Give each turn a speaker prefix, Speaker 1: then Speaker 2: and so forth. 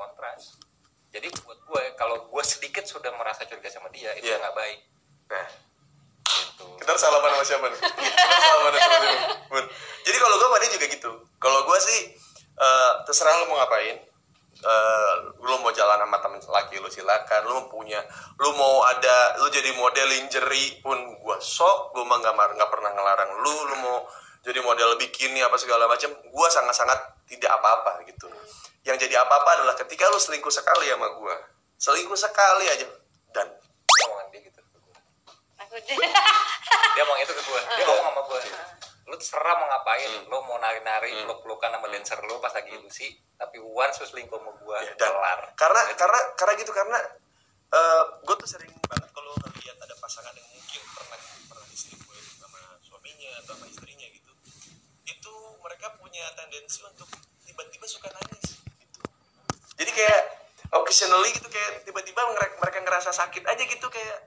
Speaker 1: kontras. Jadi buat gue kalau gue sedikit sudah merasa curiga sama dia itu
Speaker 2: Iya.
Speaker 1: nggak baik.
Speaker 2: Nah.
Speaker 1: Gitu.
Speaker 2: Kita harus salaman sama siapa nih? Kita salaman sama siapa Bun. jadi kalau gue dia juga gitu. Kalau gue sih eh, terserah lu mau ngapain. Eh, lu mau jalan sama temen laki lu silakan. Lu mau punya lu mau ada lu jadi model lingerie pun gue sok. Gue mah nggak nggak pernah ngelarang lu. Lu mau jadi model bikini apa segala macam gue sangat sangat tidak apa apa gitu. Yang jadi apa apa adalah ketika lu selingkuh sekali sama gue selingkuh sekali aja dan
Speaker 1: omongan dia gitu ke gue
Speaker 3: aku
Speaker 1: dia ngomong itu ke gue dia ngomong sama gue lu terserah mau ngapain
Speaker 2: Hmm.
Speaker 1: lu mau nari-nari
Speaker 2: Hmm.
Speaker 1: peluk-pelukan sama dancer lu pas lagi ilusi tapi once lu selingkuh sama gue
Speaker 2: Ya, dan
Speaker 1: kelar.
Speaker 2: karena
Speaker 1: Jadi,
Speaker 2: karena karena gitu karena gue tuh sering banget kalau ngeliat ada pasangan yang mungkin pernah pernah diselingkuhin sama suaminya atau sama istrinya gitu itu mereka punya tendensi untuk tiba-tiba suka nangis gitu. Jadi kayak occasionally gitu kayak tiba-tiba mereka ngerasa sakit aja gitu kayak